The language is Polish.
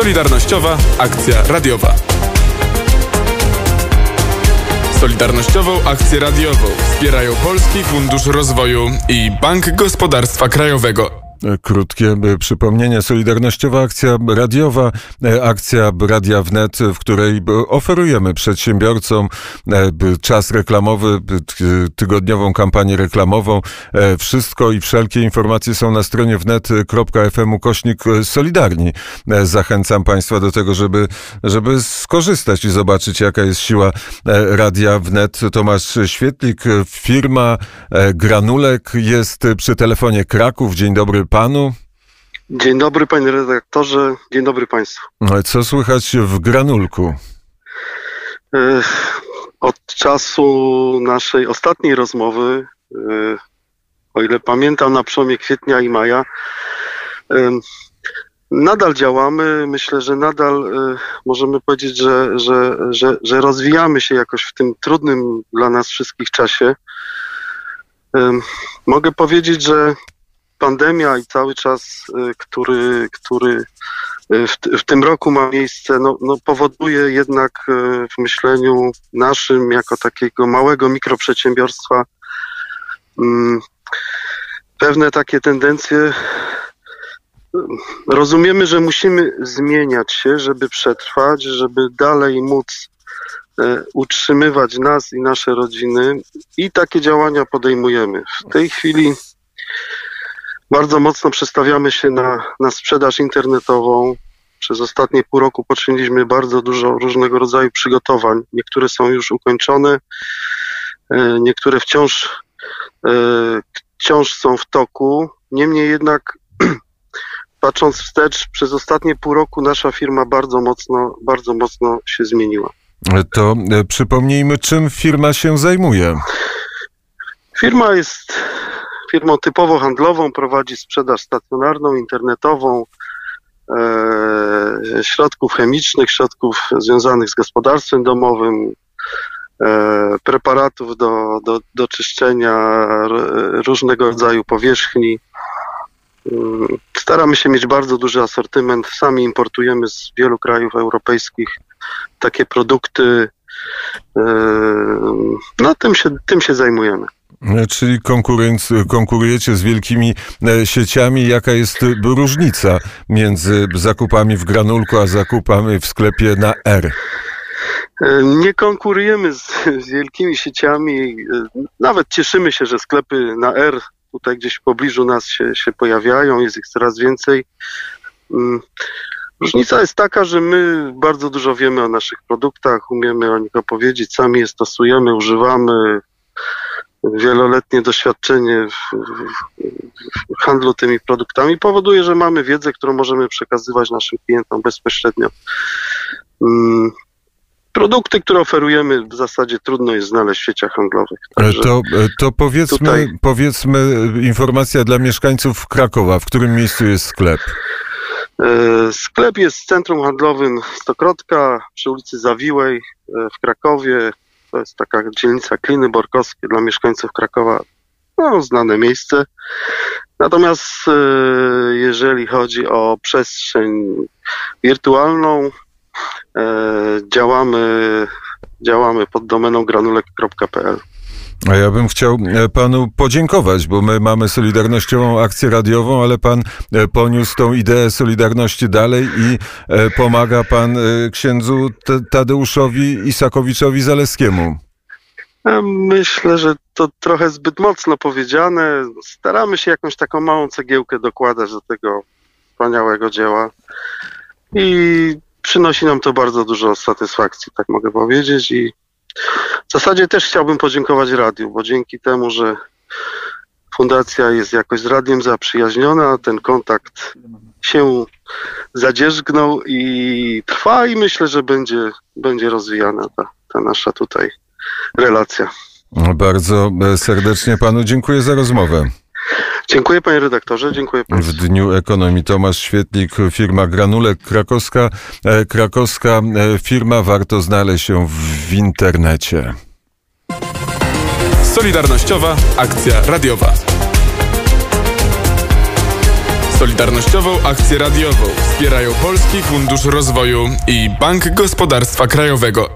Solidarnościowa Akcja Radiowa. Solidarnościową akcję radiową wspierają Polski Fundusz Rozwoju i Bank Gospodarstwa Krajowego. Krótkie e, przypomnienie. Solidarnościowa akcja radiowa, e, akcja Radia Wnet, w której e, oferujemy przedsiębiorcom czas reklamowy, tygodniową kampanię reklamową. Wszystko i wszelkie informacje są na stronie wnet.fm ukośnik Solidarni. Zachęcam Państwa do tego, żeby, żeby skorzystać i zobaczyć, jaka jest siła Radia Wnet. Tomasz Świetlik, firma Granulek jest przy telefonie Kraków. Dzień dobry panu. Dzień dobry panie redaktorze, dzień dobry państwu. Co słychać w granulku? Od czasu naszej ostatniej rozmowy, o ile pamiętam, na przełomie kwietnia i maja, nadal działamy. Myślę, że nadal możemy powiedzieć, że, że, że, że rozwijamy się jakoś w tym trudnym dla nas wszystkich czasie. Mogę powiedzieć, że pandemia i cały czas, y, który, który y, w, w tym roku ma miejsce, no, no powoduje jednak y, w myśleniu naszym, jako takiego małego mikroprzedsiębiorstwa, mm, pewne takie tendencje. Rozumiemy, że musimy zmieniać się, żeby przetrwać, żeby dalej móc utrzymywać nas i nasze rodziny i takie działania podejmujemy. W tej chwili bardzo mocno przestawiamy się na, na sprzedaż internetową. Przez ostatnie pół roku poczyniliśmy bardzo dużo różnego rodzaju przygotowań. Niektóre są już ukończone, e, niektóre wciąż, e, wciąż są w toku. Niemniej jednak, patrząc wstecz, przez ostatnie pół roku nasza firma bardzo mocno, bardzo mocno się zmieniła. To e, przypomnijmy, czym firma się zajmuje. Firma jest firmą typowo handlową, prowadzi sprzedaż stacjonarną, internetową, e, środków chemicznych, środków związanych z gospodarstwem domowym, e, preparatów do, do, do czyszczenia różnego rodzaju powierzchni. Mm, staramy się mieć bardzo duży asortyment. Sami importujemy z wielu krajów europejskich takie produkty. E, no, tym się, tym się zajmujemy. Czyli konkurujecie z wielkimi e, sieciami. Jaka jest różnica między zakupami w granulku, a zakupami w sklepie na R? E, nie konkurujemy z, wielkimi sieciami. E, nawet cieszymy się, że sklepy na R tutaj gdzieś w pobliżu nas się, się pojawiają, jest ich coraz więcej. Mm, różnica jest taka, że my bardzo dużo wiemy o naszych produktach, umiemy o nich opowiedzieć, sami je stosujemy, używamy, wieloletnie doświadczenie w, w, handlu tymi produktami powoduje, że mamy wiedzę, którą możemy przekazywać naszym klientom bezpośrednio. Mm, produkty, które oferujemy, w zasadzie trudno jest znaleźć w sieciach handlowych. to, to powiedzmy, tutaj... powiedzmy informacja dla mieszkańców Krakowa. W którym miejscu jest sklep? E, sklep jest w centrum handlowym Stokrotka przy ulicy Zawiłej e, w Krakowie. To jest taka dzielnica Kliny Borkowskie dla mieszkańców Krakowa. No, znane miejsce. Natomiast e, jeżeli chodzi o przestrzeń wirtualną, e, działamy, działamy pod domeną granulek.pl. A ja bym chciał e, panu podziękować, bo my mamy Solidarnościową akcję radiową, ale pan e, poniósł tą ideę Solidarności dalej i e, pomaga pan księdzu Tadeuszowi Isakowiczowi Zaleskiemu. Myślę, że to trochę zbyt mocno powiedziane. Staramy się jakąś taką małą cegiełkę dokładać do tego wspaniałego dzieła i przynosi nam to bardzo dużo satysfakcji, tak mogę powiedzieć i w zasadzie też chciałbym podziękować radiu, bo dzięki temu, że fundacja jest jakoś z radiem zaprzyjaźniona, ten kontakt się zadzierzgnął i trwa i myślę, że będzie, będzie rozwijana ta, ta nasza tutaj relacja. Bardzo serdecznie panu dziękuję za rozmowę. Dziękuję panie redaktorze, dziękuję państwu. W Dniu Ekonomii Tomasz Świetlik, firma Granulek krakowska. E, krakowska e, firma, warto znaleźć się w internecie. Solidarnościowa akcja radiowa. Solidarnościową akcję radiową wspierają Polski Fundusz Rozwoju i Bank Gospodarstwa Krajowego.